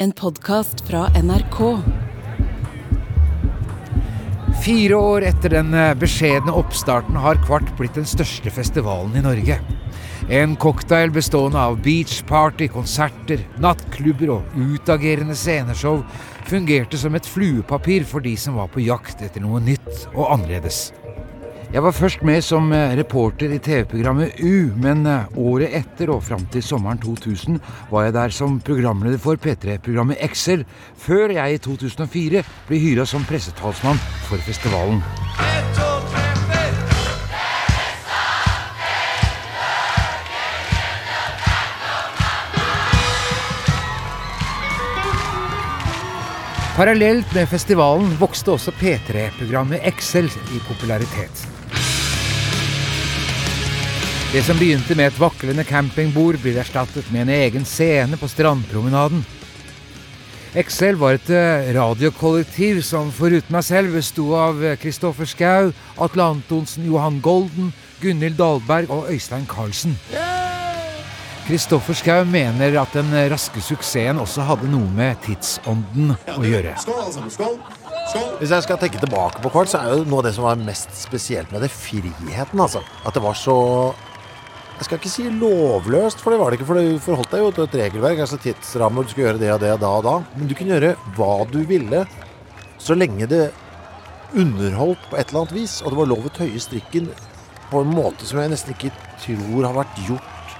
En podkast fra NRK. Fire år etter den eh, beskjedne oppstarten har Kvart blitt den største festivalen i Norge. En cocktail bestående av beachparty, konserter, nattklubber og utagerende sceneshow fungerte som et fluepapir for de som var på jakt etter noe nytt og annerledes. Jeg var først med som eh, reporter i TV-programmet U, men eh, året etter og fram til sommeren 2000 var jeg der som programleder for P3-programmet Excel, før jeg i 2004 ble hyra som pressetalsmann for festivalen. Parallelt med festivalen vokste også P3-programmet Excel i popularitet. Det som begynte med et vaklende campingbord, blir erstattet med en egen scene på strandpromenaden. Excel var et eh, radiokollektiv som foruten meg selv besto av Kristoffer Schou, Atle Antonsen, Johan Golden, Gunhild Dahlberg og Øystein Carlsen. Kristoffer Schou mener at den raske suksessen også hadde noe med tidsånden å gjøre. Skål, alle sammen. Skål. Skål. Hvis jeg skal tenke tilbake på Kvart, så er jo noe av det som var mest spesielt med det, friheten, altså. At det var så Jeg skal ikke si lovløst, for det var det ikke. For du forholdt deg jo til et regelverk, altså tidsrammer, du skulle gjøre det og det og da og da. Men du kunne gjøre hva du ville, så lenge det underholdt på et eller annet vis. Og det var lov å tøye strikken på en måte som jeg nesten ikke tror har vært gjort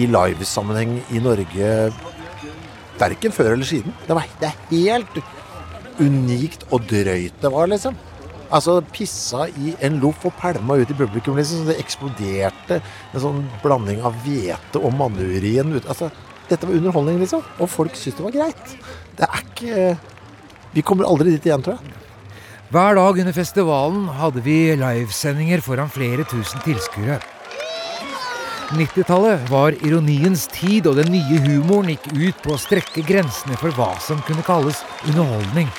i livesammenheng i Norge verken før eller siden. Det, var, det er helt unikt og drøyt det var, liksom. Altså pissa i en loff og pælma ut i publikum, liksom. Så det eksploderte. En sånn blanding av hvete og manneurin. Altså, dette var underholdning, liksom. Og folk syntes det var greit. Det er ikke Vi kommer aldri dit igjen, tror jeg. Hver dag under festivalen hadde vi livesendinger foran flere tusen tilskuere. 90-tallet var ironiens tid, og den nye humoren gikk ut på å strekke grensene for hva som kunne kalles underholdning.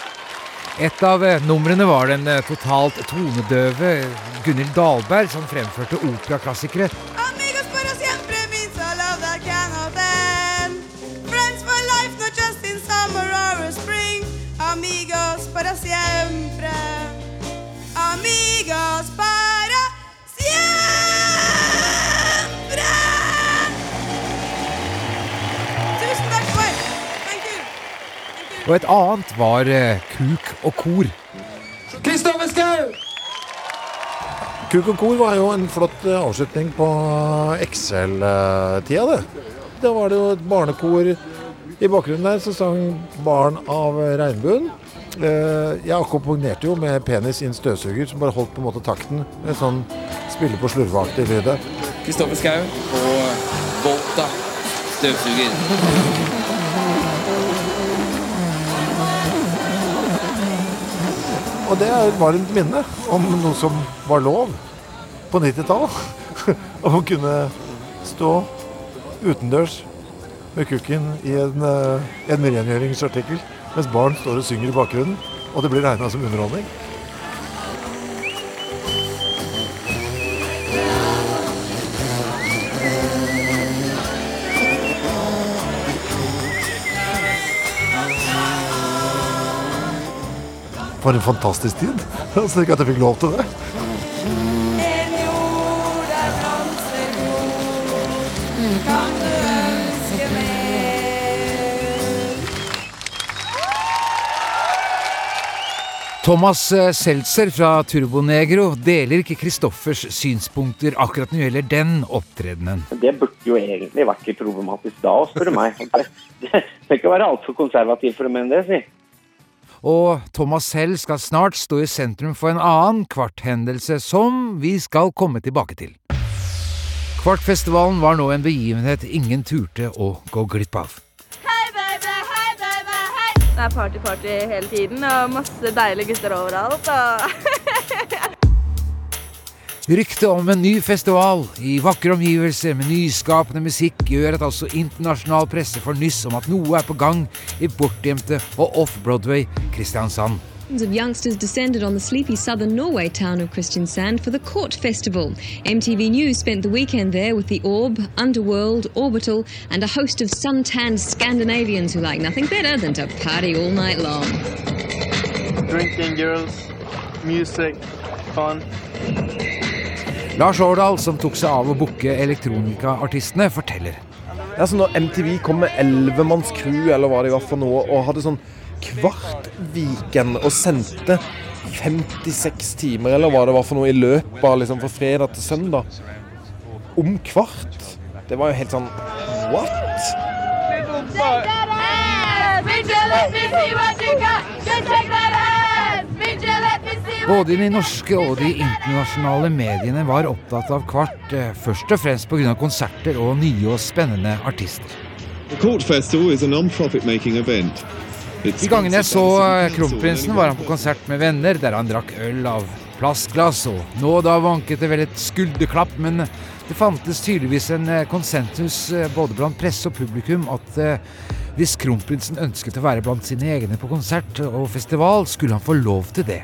Et av eh, numrene var den eh, totalt tonedøve Gunhild Dahlberg, som fremførte operaklassikere Og et annet var eh, kuk og kor. Kristoffer Schau! Kuk og kor var jo en flott eh, avslutning på Excel-tida, det. Da var det jo et barnekor i bakgrunnen der, som sang 'Barn av regnbuen'. Eh, Jeg akkompagnerte jo med penis i en støvsuger som bare holdt på en måte takten. En sånn spille på slurveaktig lyd. Kristoffer Schau og Volta støvsuger. Og det er et varmt minne om noe som var lov på 90-tallet. Om å kunne stå utendørs med kukken i en, eh, en rengjøringsartikkel mens barn står og synger i bakgrunnen, og det blir regna som underholdning. For en fantastisk tid. Altså, ikke at jeg fikk lov til det. Thomas eh, Seltzer fra Turbonegro deler ikke Kristoffers synspunkter akkurat når det gjelder den opptredenen. Det burde jo egentlig vært litt problematisk da, spør du meg. Det, skal ikke være altfor konservativ for å mene det, si. Og Thomas selv skal snart stå i sentrum for en annen kvarthendelse som vi skal komme tilbake til. Kvartfestivalen var nå en begivenhet ingen turte å gå glipp av. Hei, baby, hei, baby, hei. Det er party-party hele tiden, og masse deilige gutter overalt. Og Ryktet om en ny festival i vakre omgivelser med nyskapende musikk gjør at også internasjonal presse får nyss om at noe er på gang i bortgjemte og off-Broadway Kristiansand. of youngsters descended on the sleepy southern Norway town of Kristiansand for the Court Festival. MTV News spent the weekend there with the Orb, Underworld, Orbital, and a host of suntanned Scandinavians who like nothing better than to party all night long. Drinking girls, music, fun. Lars Årdal, som tok seg av å booke elektronikaartistene, forteller. Ja, så når MTV kom med elvemannskru, eller hva det var for noe, og hadde sånn kvart Viken og sendte 56 timer, eller hva det var for noe, i løpet av liksom fra fredag til søndag, om kvart Det var jo helt sånn What? Både de norske og de internasjonale mediene var opptatt av Kvart, eh, først og fremst pga. konserter og nye og spennende artister. The Court Festival is a non-profit making event. De gangene jeg så eh, kronprinsen, var han på konsert med venner der han drakk øl av plastglass, og nå og da vanket det vel et skulderklapp, men det fantes tydeligvis en konsentus konsensus eh, både blant presse og publikum at hvis kronprinsen ønsket å være blant sine egne på konsert og festival, skulle han få lov til det.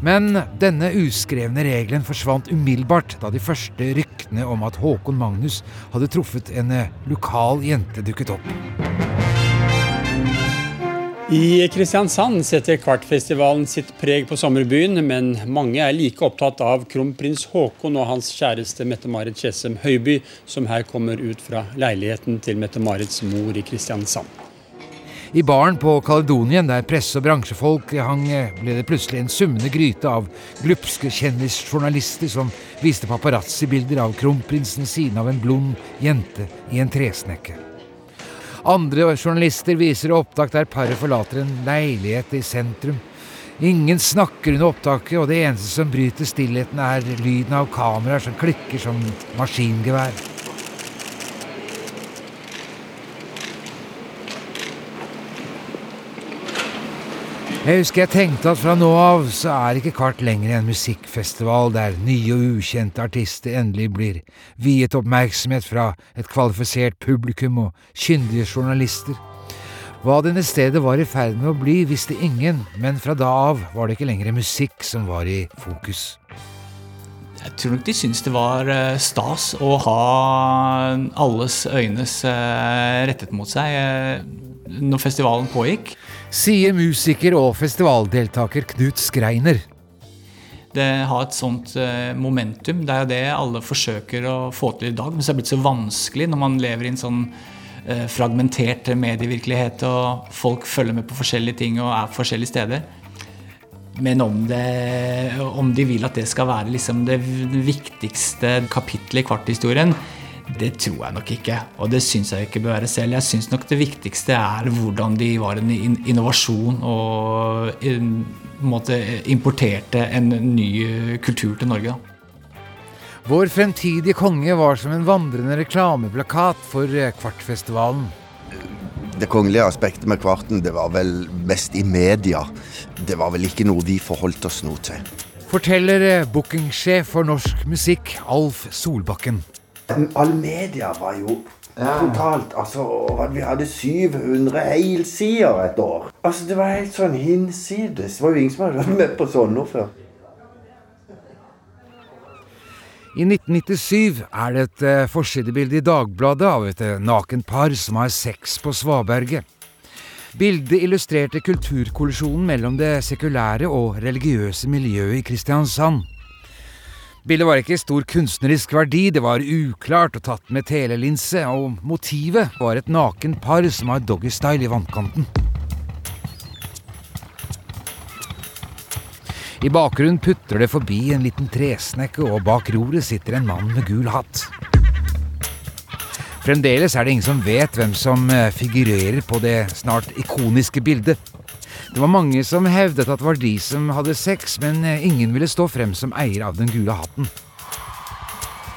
Men denne uskrevne regelen forsvant umiddelbart da de første ryktene om at Håkon Magnus hadde truffet en eh, lokal jente dukket opp. I Kristiansand setter Kvartfestivalen sitt preg på sommerbyen, men mange er like opptatt av kronprins Haakon og hans kjæreste Mette-Marit Tjessem Høiby, som her kommer ut fra leiligheten til Mette-Marits mor i Kristiansand. I baren på Kaledonien, der presse- og bransjefolk hang, ble det plutselig en summende gryte av glupske kjendisjournalister som viste paparazzi-bilder av kronprinsen ved siden av en blond jente i en tresnekke. Andre journalister viser opptak der paret forlater en leilighet i sentrum. Ingen snakker under opptaket, og det eneste som bryter stillheten, er lyden av kameraer som klikker som maskingevær. Jeg husker jeg tenkte at fra nå av så er ikke Kvart lenger en musikkfestival der nye og ukjente artister endelig blir viet oppmerksomhet fra et kvalifisert publikum og kyndige journalister. Hva denne stedet var i ferd med å bli, visste ingen, men fra da av var det ikke lenger musikk som var i fokus. Jeg tror nok de syntes det var eh, stas å ha alles øynes eh, rettet mot seg eh, når festivalen pågikk. Sier musiker og festivaldeltaker Knut Skreiner. Det har et sånt momentum. Det er jo det alle forsøker å få til i dag. Men så er det blitt så vanskelig når man lever i en sånn fragmentert medievirkelighet, og folk følger med på forskjellige ting og er på forskjellige steder. Men om, det, om, de vil at det skal være liksom det viktigste kapittelet i kvarthistorien, det tror jeg nok ikke. Og det syns jeg ikke bør være selv. Jeg syns nok det viktigste er hvordan de var en innovasjon og en måte, importerte en ny kultur til Norge. Vår fremtidige konge var som en vandrende reklameplakat for Kvartfestivalen. Det kongelige aspektet med Kvarten det var vel mest i media. Det var vel ikke noe vi forholdt oss noe til. Forteller eh, bookingsjef for norsk musikk, Alf Solbakken. All media var jo ja. totalt Altså, vi hadde 700 helsider et år. Altså, Det var helt sånn hinsides. Det var jo ingen som hadde vært med på sånne før. I 1997 er det et uh, forsidebilde i Dagbladet av et uh, nakent par som har sex på svaberget. Bildet illustrerte kulturkollisjonen mellom det sekulære og religiøse miljøet i Kristiansand. Bildet var ikke stor kunstnerisk verdi, det var uklart og tatt med telelinse, og motivet var et naken par som har doggystyle i vannkanten. I bakgrunnen putrer det forbi en liten tresnekke, og bak roret sitter en mann med gul hatt. Fremdeles er det ingen som vet hvem som eh, figurerer på det snart ikoniske bildet. Det var mange som hevdet at det var de som hadde sex, men eh, ingen ville stå frem som eier av den gule hatten.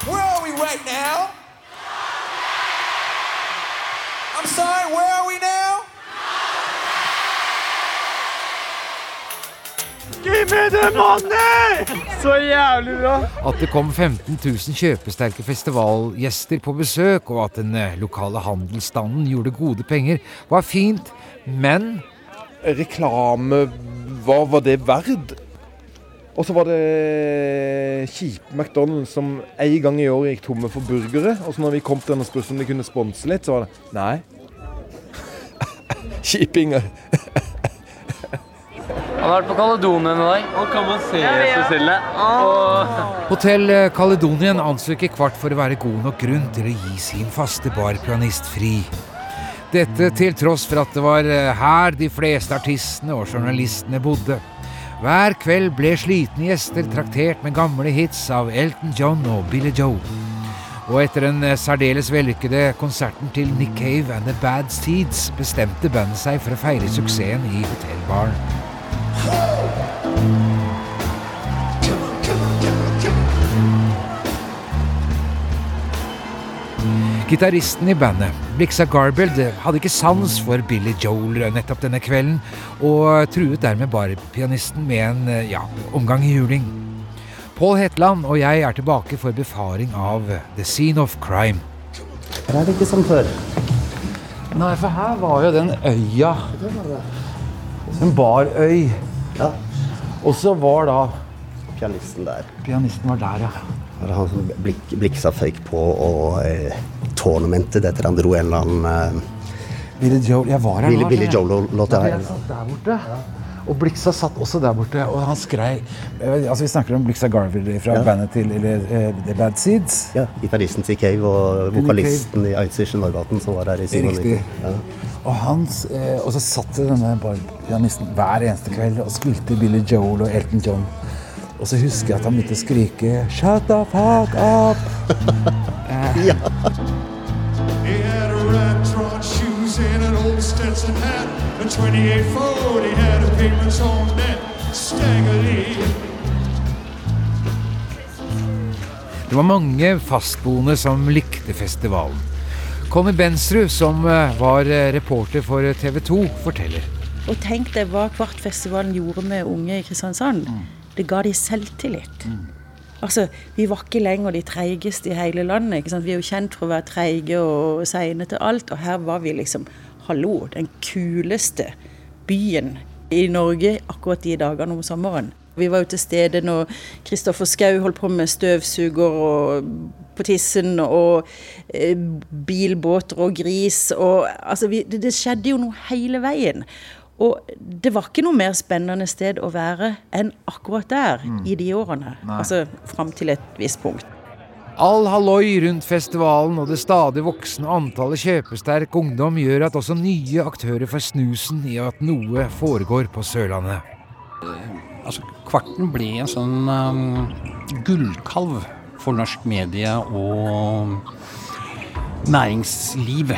Where are we right now? I'm sorry, where are we now? Give me the money! Så jævlig bra. At det kom 15 000 kjøpesterke festivalgjester på besøk, og at den eh, lokale handelsstanden gjorde gode penger, var fint, men Reklame hva var det verd? Og så var det kjipe McDonald's som en gang i året gikk tomme for burgere. Og så når vi kom til den og spurte om de kunne sponse litt, så var det nei. Kjipinger. Han har vært på Kaledonien i dag. Og kan man se Cecilie? Hotell Kaledonien anså ikke Kvart for å være god nok grunn til å gi sin faste barpianist fri. Dette til tross for at det var eh, her de fleste artistene og journalistene bodde. Hver kveld ble slitne gjester traktert med gamle hits av Elton John og Billy Joe. Og etter den eh, særdeles vellykkede konserten til Nick Cave and The Bad Seeds bestemte bandet seg for å feire suksessen i hotellbaren. Gitaristen i bandet, Blixa Garbild, hadde ikke sans for Billy Joel nettopp denne kvelden, og truet dermed bare pianisten med en ja, omgang i juling. Pål Hetland og jeg er tilbake for befaring av The Scene of Crime. Her er det ikke som før. Nei, for her var jo den øya En barøy. Ja. Og så var da Pianisten der. Pianisten var der, ja. Det var han som blik, bliksa føyk på og eh, tournamentet etter han dro en eller annen eh, Billy Joel. Jeg var her Billy, nå, Billy altså, Joel-låt. Ja, Ja, jeg satt der borte. Og Blixa satt også der borte, og han skrei eh, Altså Vi snakker om Blixa Garvey fra Ja. bandet til eller, uh, The Bad Seeds. ja, Gitaristen til Cave og vokalisten i Einzischen Norgaten som var her i 97. Riktig. Ja. Og, hans, eh, og så satt denne pianisten hver eneste kveld og spilte Billy Joel og Elton John. Og så husker jeg at han begynte å skrike 'Shut the fuck up'! Eh, He had a rat-trot shoes and an old Stetson hat. A 28 Ford, he had a payments on that. Staggerly. Det var mange fastboende som likte festivalen. Conny Bensrud, som eh, var eh, reporter for TV 2, forteller. Og tenk deg hva Kvartfestivalen gjorde med unge i Kristiansand. Det ga de selvtillit. Altså, Vi var ikke lenger de treigeste i hele landet. ikke sant? Vi er jo kjent for å være treige og seine til alt. Og her var vi liksom hallo, den kuleste byen i Norge akkurat de dagene om sommeren. Vi var jo til stede når Kristoffer Schou holdt på med støvsuger og på tissen og eh, bilbåter og gris og Altså, vi, det, det skjedde jo noe hele veien. Og det var ikke noe mer spennende sted å være enn akkurat der i de årene. Nei. Altså fram til et visst punkt. All halloi rundt festivalen og det stadig voksende antallet kjøpesterk ungdom gjør at også nye aktører får snusen i at noe foregår på Sørlandet. Altså, Kvarten ble en sånn um, gullkalv for norsk medie og næringsliv.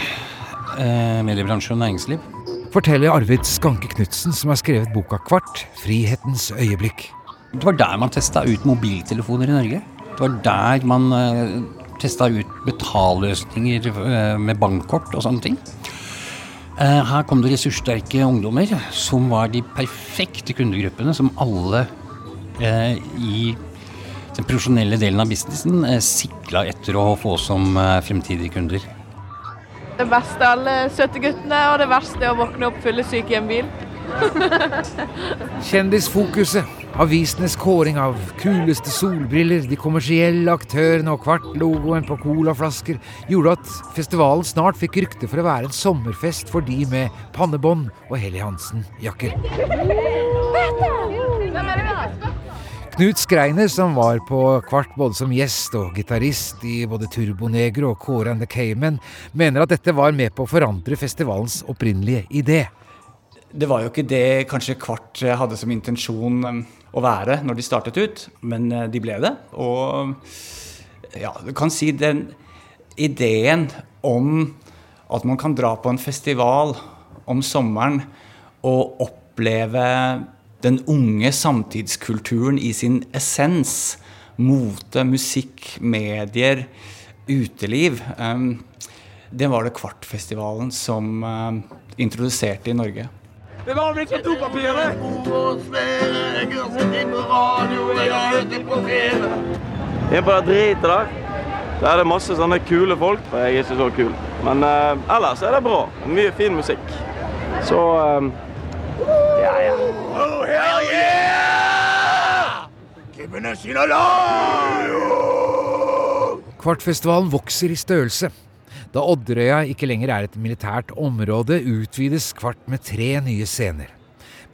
Eh, mediebransje og næringsliv. Forteller Arvid Skanke Knutsen, som har skrevet boka Kvart frihetens øyeblikk. Det var der man testa ut mobiltelefoner i Norge. Det var der man uh, testa ut betalløsninger eh, med bankkort og sånne ting. Eh, her kom det ressurssterke ungdommer som var de perfekte kundegruppene som alle eh, i den profesjonelle delen av businessen sikla etter å få som eh, fremtidige kunder. Det beste av alle søte guttene, og det verste er å våkne opp fyllesyk i en bil. Kjendisfokuset, avisenes kåring av kuleste solbriller, de kommersielle aktørene og Kvart-logoen på colaflasker gjorde at festivalen snart fikk rykte for å være en sommerfest for de med pannebånd og Helly Hansen-jakker. Knut Skreiner, som var på Kvart både som gjest og gitarist i både Turbonegro og Kåre and the Cayman, mener at dette var med på å forandre festivalens opprinnelige idé. Det var jo ikke det kanskje Kvart eh, hadde som intensjon eh, å være når de startet ut, men eh, de ble det. Og ja, du kan si den ideen om at man kan dra på en festival om sommeren og oppleve den unge samtidskulturen i sin essens. Mote, musikk, medier, uteliv. eh, Det var det Kvartfestivalen som eh, introduserte i Norge. Det var vel ikke dopapiret? Jeg bare driter da. Der er det masse sånne kule folk, For jeg er ikke så kul. Men uh, ellers er det bra. Mye fin musikk. Så eh, Ja, ja. Hell yeah! Keeping us in alive! Kvartfestivalen vokser i størrelse. Da Odderøya ikke lenger er et militært område, utvides Kvart med tre nye scener.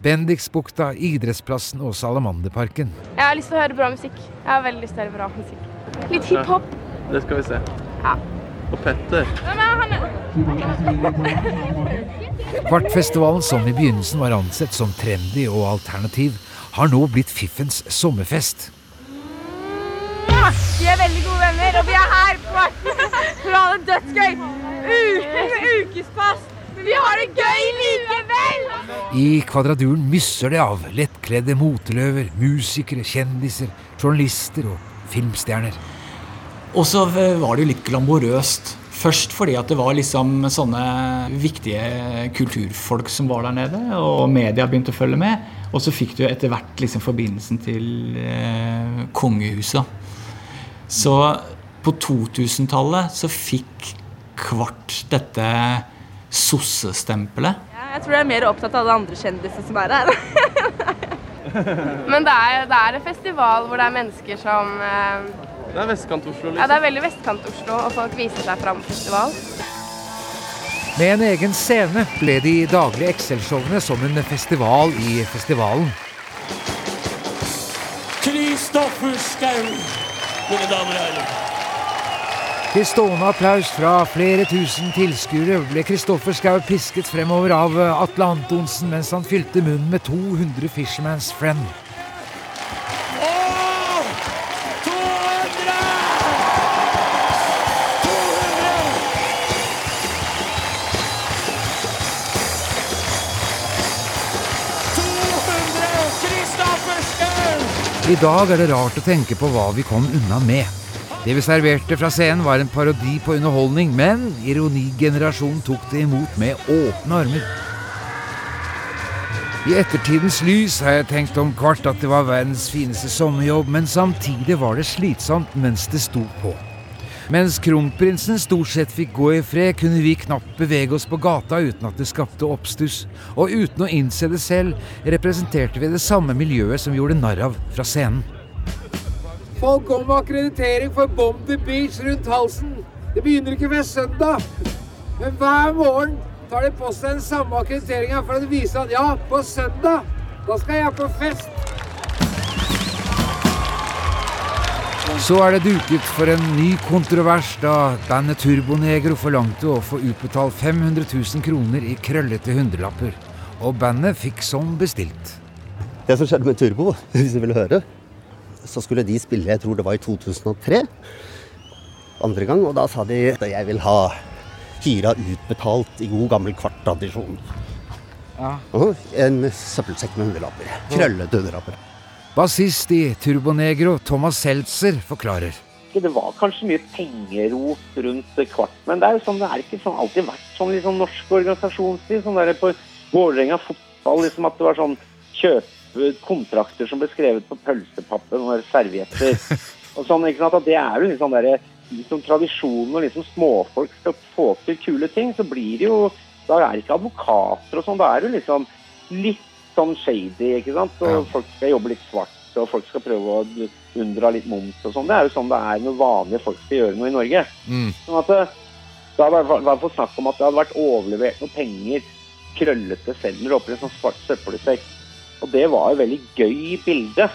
Bendiksbukta, Idrettsplassen og Salamanderparken. Jeg har lyst til å høre bra musikk. Jeg har veldig lyst til å høre bra musikk. Litt hiphop. Det skal vi se. Ja. Og Petter. Er? Kvartfestivalen, som i begynnelsen var ansett som trendy og alternativ, har nå blitt fiffens sommerfest. Vi er veldig gode venner, og vi er her på Kvarten for å ha det dødsgøy. Uten ukespass. Men vi har det gøy likevel! I Kvadraturen mysser det av lettkledde moteløver, musikere, kjendiser, journalister og filmstjerner. Og så eh, var det jo litt glamorøst. Først fordi at det var liksom sånne viktige kulturfolk som var der nede, og media begynte å følge med. Og så fikk du etter hvert liksom forbindelsen til eh, kongehuset. Så på 2000-tallet så fikk Kvart dette sossestempelet. Jeg tror jeg er mer opptatt av alle andre kjendiser som er her. Men det er, det er en festival hvor det er mennesker som eh, Det er Vestkant-Oslo, liksom. Ja, det er veldig Vestkant-Oslo, og folk viser seg fram på festival. Med en egen scene ble de daglige Excel-showene som en festival i festivalen. Kristoffer Schou, mine damer og herrer. Til stående applaus fra flere tusen tilskuere ble Kristoffer Schou pisket fremover av Atle Antonsen mens han fylte munnen med 200 Fisherman's Friend. I dag er det rart å tenke på hva vi kom unna med. Det vi serverte fra scenen var en parodi på underholdning, men ironigenerasjonen tok det imot med åpne armer. I ettertidens lys har jeg tenkt om Kvart at det var verdens fineste sommerjobb, men samtidig var det slitsomt mens det sto på. Mens kronprinsen stort sett fikk gå i fred, kunne vi knapt bevege oss på gata uten at det skapte oppstuss. Og uten å innse det selv, representerte vi det samme miljøet som gjorde narr av fra scenen. Folk kommer med akkreditering for Bomb the Beach rundt halsen. Det begynner ikke ved søndag. Men hver morgen tar de på seg den samme akkrediteringa for å vise at ja, på søndag, da skal jeg på fest. Så er det duket for en ny kontrovers da bandet Turbonegro forlangte å få utbetalt 500 000 kroner i krøllete hundrelapper. Og bandet fikk som bestilt. Det som skjedde med Turbo, hvis du vil høre, så skulle de spille, jeg tror det var i 2003, andre gang, og da sa de at jeg vil ha hyra utbetalt i god gammel kvarttradisjon. Ja. Og en søppelsekk med hundrelapper. Krøllete hundrelapper. Bassist i Turbonegro, Thomas Seltzer, forklarer. Det var kanskje mye pengerot rundt Kvart, men det er jo sånn, det er ikke sånn, alltid vært sånn liksom norsk organisasjonsliv. Sånn der på Vålerenga fotball, liksom at det var sånn kjøpe kontrakter som ble skrevet på pølsepappen og servietter. og sånn, ikke sant, at Det er jo liksom der, liksom tradisjonen når liksom småfolk skal få til kule ting, så blir det jo Da er det ikke advokater og sånn, da er det liksom litt sånn shady, ikke sant. Og folk skal jobbe litt svart, og folk skal prøve å unndra litt moms og sånn. Det er jo sånn det er når vanlige folk skal gjøre noe i Norge. Sånn at det, det har vært- snakk om at det hadde vært overlevert noen penger, krøllete sedler oppi en sånn svart søppelsekk. Og det var jo veldig gøy bilde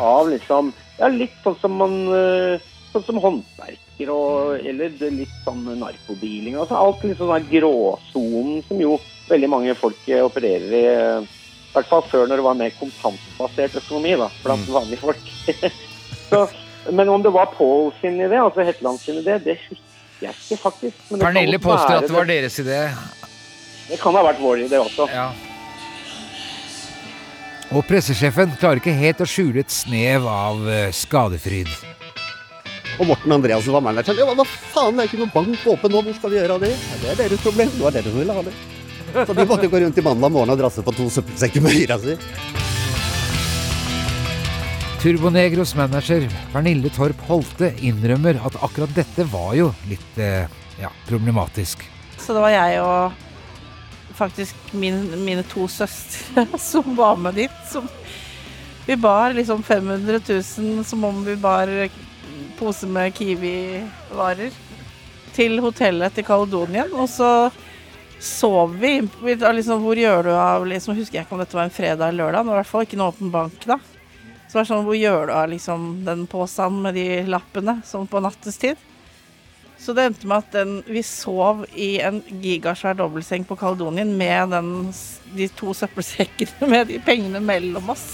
av liksom Ja, litt sånn som man eh, Sånn som håndverker og Eller litt sånn narkodealing. Altså alt liksom den gråsonen som jo veldig mange folk eh, opererer i. I hvert fall før når det var mer kontantbasert økonomi da, blant vanlige folk. Så, men om det var Paul sin idé, altså Hetland sin idé, det husker jeg ikke faktisk. Men det Pernille påstår at det var deres idé. Det kan ha vært vår idé også. Og pressesjefen klarer ikke helt å skjule et snev av eh, skadefryd. Og Morten Andreassen var manageren. Ja, hva faen, det er ikke noen bank åpen nå, hvor skal vi gjøre av det? Ja, det er deres problem, det var dere som ville ha det. Så de måtte gå rundt i mandag morgen og drasse på to søppelsekker med hyra si. Turbonegros manager Pernille Torp Holte innrømmer at akkurat dette var jo litt eh, ja, problematisk. Så det var jeg og faktisk min, mine to søstre som var med dit. Som vi bar liksom 500 000 som om vi bar pose med Kiwi-varer til hotellet til Kaledonien. Og så sov vi. liksom, hvor gjør du av liksom, Husker jeg ikke om dette var en fredag eller lørdag, men i hvert fall ikke noe åpen bank da. Så det var sånn, hvor gjør du av liksom, den posen med de lappene sånn på nattestid? Så det endte med at den, vi sov i en gigasvær dobbeltseng på Kaledonien med den, de to søppelsekkene med de pengene mellom oss.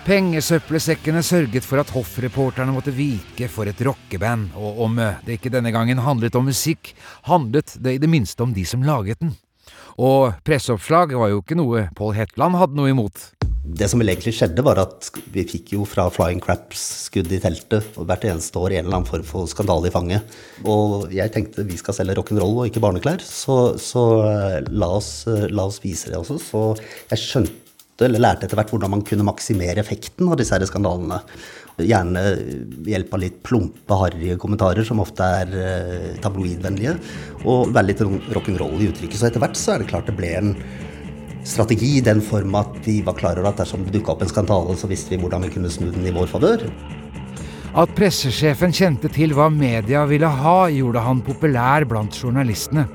Pengesøppelsekkene sørget for at hoffreporterne måtte vike for et rockeband, og om det ikke denne gangen handlet om musikk, handlet det i det minste om de som laget den. Og presseoppslag var jo ikke noe Paul Hetland hadde noe imot. Det som egentlig skjedde, var at vi fikk jo fra Flying Craps skudd i teltet og hvert eneste år en eller annen form for skandale i fanget. Og jeg tenkte vi skal selge rock'n'roll og ikke barneklær, så, så la, oss, la oss vise det også. Så jeg skjønte eller lærte etter hvert hvordan man kunne maksimere effekten av disse her skandalene. Gjerne ved hjelp av litt plumpe, harrige kommentarer, som ofte er eh, tabloidvennlige, og være litt rock'n'roll i uttrykket. Så etter hvert så er det klart det ble en strategi i den form at de var klar over at dersom det dukka opp en skandale, så visste vi hvordan vi kunne snu den i vår favør. At pressesjefen kjente til hva media ville ha, gjorde han populær blant journalistene.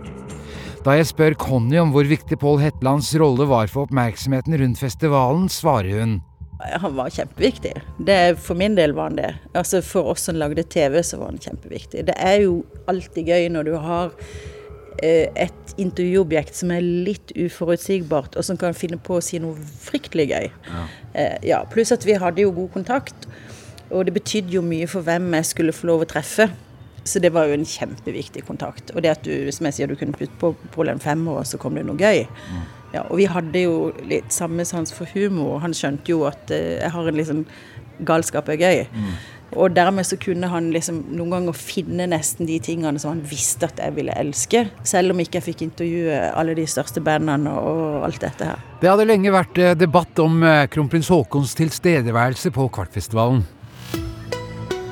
Da jeg spør Conny om hvor viktig Pål Hetlands rolle var for oppmerksomheten rundt festivalen, svarer hun. Han var kjempeviktig. Det, for min del var han det. Altså For oss som lagde TV, så var han kjempeviktig. Det er jo alltid gøy når du har eh, et intervjuobjekt som er litt uforutsigbart, og som kan finne på å si noe fryktelig gøy. Ja. Eh, ja, Pluss at vi hadde jo god kontakt, og det betydde jo mye for hvem jeg skulle få lov å treffe. Så det var jo en kjempeviktig kontakt. Og det at du som jeg sier, du kunne putte på Polen fem år, så kom det noe gøy. Mm. Ja, og vi hadde jo litt samme sans for humor. Han skjønte jo at uh, jeg har en liksom galskap er gøy. Mm. Og dermed så kunne han liksom noen ganger finne nesten de tingene som han visste at jeg ville elske. Selv om ikke jeg fikk intervjue alle de største bandene og alt dette her. Det hadde lenge vært eh, debatt om eh, kronprins Haakons tilstedeværelse på Kvartfestivalen.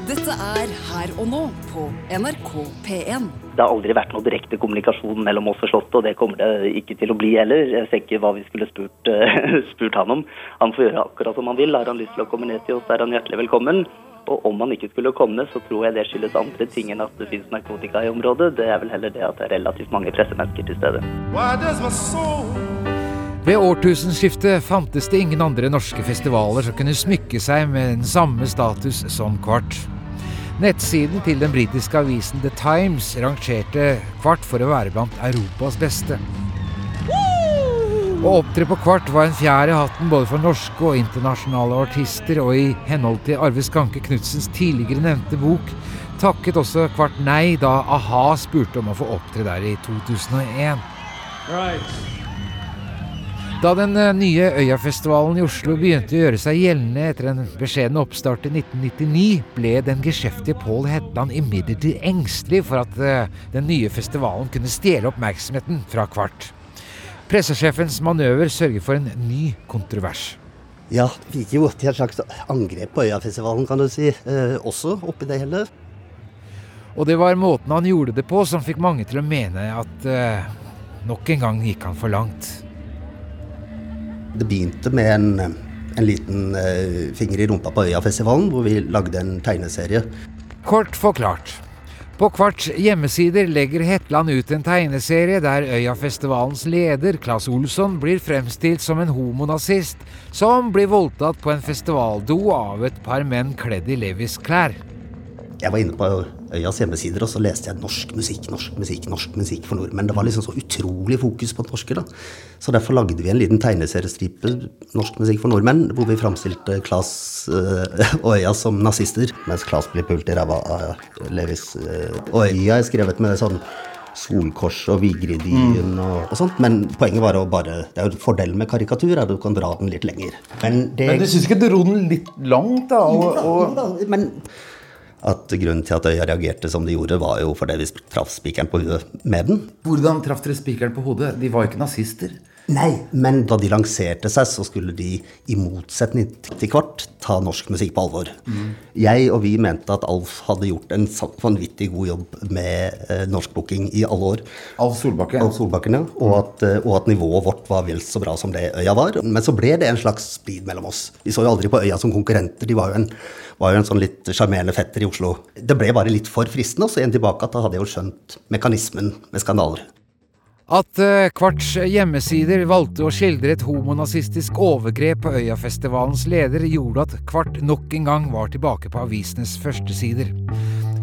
Dette er Her og nå på NRK P1. Det har aldri vært noe direkte kommunikasjon mellom oss og Slottet, og det kommer det ikke til å bli heller. Jeg ser ikke hva vi skulle spurt, uh, spurt han om. Han får gjøre akkurat som han vil. Har han lyst til å komme ned til oss, er han hjertelig velkommen. Og om han ikke skulle komme, så tror jeg det skyldes andre ting enn at det finnes narkotika i området. Det er vel heller det at det er relativt mange pressemennesker til stede. Ved årtusenskiftet fantes det ingen andre norske festivaler som kunne smykke seg med den samme status som Kvart. Nettsiden til den britiske avisen The Times rangerte Kvart for å være blant Europas beste. Å opptre på Kvart var en fjær i hatten både for norske og internasjonale artister, og i henhold til Arve Skanke Knudsens tidligere nevnte bok takket også Kvart nei da a-ha spurte om å få opptre der i 2001. Right. Da den eh, nye Øyafestivalen i Oslo begynte å gjøre seg gjeldende etter en beskjeden oppstart i 1999, ble den geskjeftige Pål Hetland imidlertid engstelig for at eh, den nye festivalen kunne stjele oppmerksomheten fra Kvart. Pressesjefens manøver sørger for en ny kontrovers. Ja, vi gikk jo til et slags angrep på Øyafestivalen, kan du si, eh, også oppi det hele. Og det var måten han gjorde det på som fikk mange til å mene at eh, nok en gang gikk han for langt. Det begynte med en, en liten uh, finger i rumpa på Øyafestivalen, hvor vi lagde en tegneserie. Kort forklart. På Kvarts hjemmesider legger Hetland ut en tegneserie der Øyafestivalens leder, Claes Olsson, blir fremstilt som en homonazist som blir voldtatt på en festivaldo av et par menn kledd i Levis klær. Jeg var inne på Øyas hjemmesider og så leste jeg norsk musikk, norsk musikk, norsk musikk for nordmenn. Det var liksom så utrolig fokus på norske. da. Så derfor lagde vi en liten tegneseriestripe, norsk musikk for nordmenn, hvor vi framstilte Klas øh, og Øya som nazister, mens Klas blir pult i ræva av Levis. Øh, og Øya er skrevet med sånn Solkors og Vigridyen mm. og, og, sånt. Men poenget var å bare Det er jo fordelen med karikatur, at du kan dra den litt lenger. Men, det, men du syns ikke du dro den litt langt, da? Og, og... Men at grunnen til at Øya reagerte som de gjorde, var jo fordi vi traff spikeren på hodet med den. Hvordan traff dere spikeren på hodet? De var jo ikke nazister. Nei, men da de lanserte seg, så skulle de, i motsetning til Kvart, ta norsk musikk på alvor. Mm. Jeg og vi mente at Alf hadde gjort en vanvittig god jobb med eh, norskbooking i alle år. Alf Solbakken. Alf Solbakken, ja. Og at, eh, og at nivået vårt var vel så bra som det Øya var. Men så ble det en slags splid mellom oss. Vi så jo aldri på Øya som konkurrenter. De var jo en, var jo en sånn litt sjarmerende fetter i Oslo. Det ble bare litt for fristende, og så igjen tilbake at da hadde jeg jo skjønt mekanismen med skandaler. At eh, Kvarts hjemmesider valgte å skildre et homonazistisk overgrep på Øyafestivalens leder, gjorde at Kvart nok en gang var tilbake på avisenes førstesider.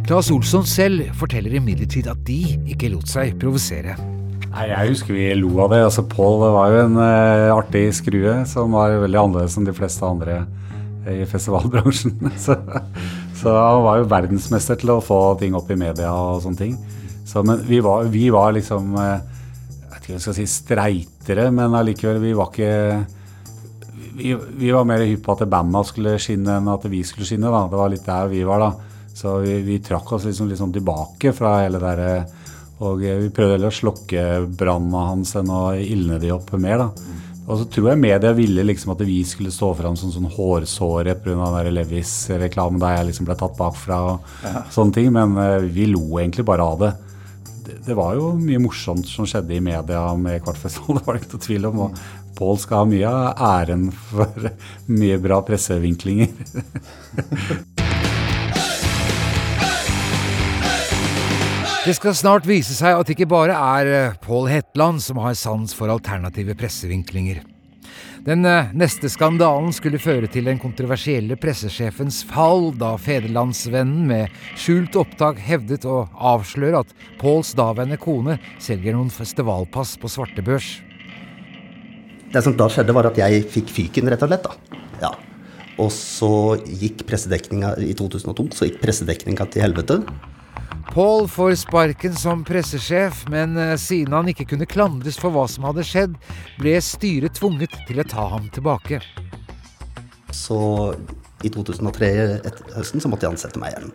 Claes Olsson selv forteller imidlertid at de ikke lot seg provosere. Nei, Jeg husker vi lo av det. altså Pål var jo en uh, artig skrue som var veldig annerledes enn de fleste andre i festivalbransjen. så, så han var jo verdensmester til å få ting opp i media og sånne ting. Så, men vi var, vi var liksom eh, vet ikke jeg skal si streitere, men allikevel, vi var ikke vi, vi var mer hypp på at banda skulle skinne enn at vi skulle skinne. da. Det var litt der vi var, da. Så vi, vi trakk oss liksom, sånn tilbake fra hele det derre og vi prøvde heller å slokke brannene hans enn å ildne de opp mer. da. Og så tror jeg media ville liksom at vi skulle stå fram som sånn hårsåre pga. Levis-reklamen der jeg liksom ble tatt bakfra og Ja. sånne ting. Men eh, vi lo egentlig bare av det. Det. Var jo mye morsomt som skjedde i media med Kvartfestivalen, det var det ikke noe tvil om. Og Pål skal ha mye av æren for mye bra pressevinklinger. Det skal snart vise seg at det ikke bare er eh, Pål Hetland som har sans for alternative pressevinklinger. Den eh, neste skandalen skulle føre til den kontroversielle pressesjefens fall da Federlandsvennen med skjult opptak hevdet å avsløre at Påls daværende kone selger noen festivalpass på svartebørs. Det som da skjedde, var at jeg fikk fyken, rett og slett. da. Ja. Og så gikk pressedekninga i 2002 så gikk pressedekninga til helvete. Paul får sparken som pressesjef, men eh, siden han ikke kunne klandres for hva som hadde skjedd, ble styret tvunget til å ta ham tilbake. Så i 2003, etter høsten, så måtte jeg ansette meg igjen.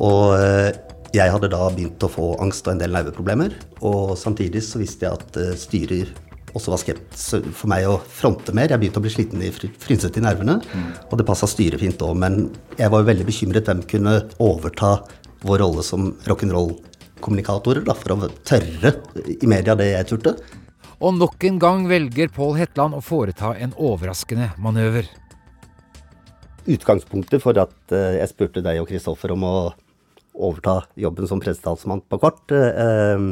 Og eh, jeg hadde da begynt å få angst og en del nerveproblemer. Og samtidig så visste jeg at eh, styrer også var skeptisk for meg å fronte mer. Jeg begynte å bli sliten i frynset i nervene, og det passa styret fint òg. Men jeg var jo veldig bekymret hvem kunne overta vår rolle som rock'n'roll-kommunikatorer, for å tørre i media det jeg turte. Og nok en gang velger Pål Hetland å foreta en overraskende manøver. Utgangspunktet for at eh, jeg spurte deg og Kristoffer om å overta jobben som pressetalsmann på Kvart, eh, eh,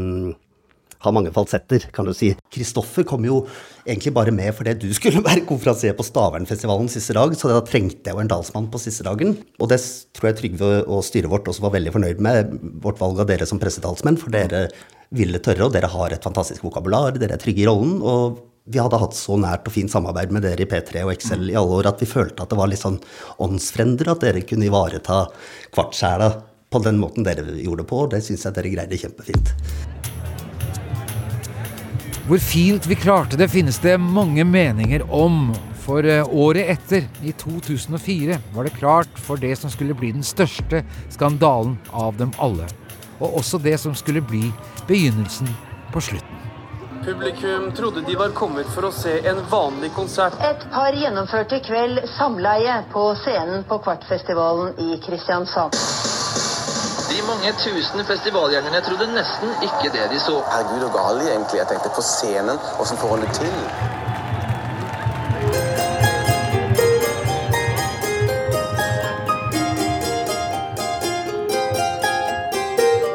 har mange falsetter, kan du si. Kristoffer kom jo egentlig bare med fordi du skulle være konferansier på Stavernfestivalen siste dag, så da trengte jeg jo en dalsmann på siste dagen. Og det tror jeg Trygve og styret vårt også var veldig fornøyd med, vårt valg av dere som pressetalsmenn, for dere ville tørre, og dere har et fantastisk vokabular, dere er trygge i rollen. og vi hadde hatt så nært og fint samarbeid med dere i P3 og Excel i alle år at vi følte at det var litt sånn åndsfrender, at dere kunne ivareta kvartsjæla på den måten dere gjorde det på. Det syns jeg dere greide kjempefint. Hvor fint vi klarte det, finnes det mange meninger om. For eh, året etter, i 2004, var det klart for det som skulle bli den største skandalen av dem alle. Og også det som skulle bli begynnelsen på slutten. Publikum trodde de var kommet for å se en vanlig konsert. Et par gjennomførte i kveld samleie på scenen på Kvartfestivalen i Kristiansand. De mange tusen festivalgjengerne trodde nesten ikke det de så. Herregud, og gal egentlig. Jeg tenkte på scenen, åssen får han det til?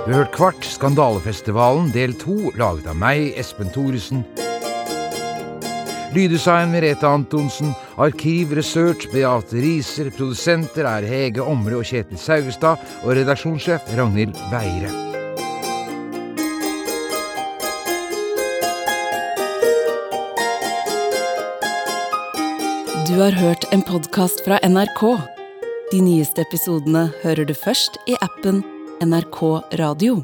Du har hørt Kvart, skandalefestivalen del to, laget av meg, Espen Thoresen. Lyddesign Merete Antonsen, arkiv, research Beate Riser, produsenter er Hege Omre og Kjetil Saugestad, og redaksjonssjef Ragnhild Veire. Du har hørt en podkast fra NRK. De nyeste episodene hører du først i appen NRK Radio.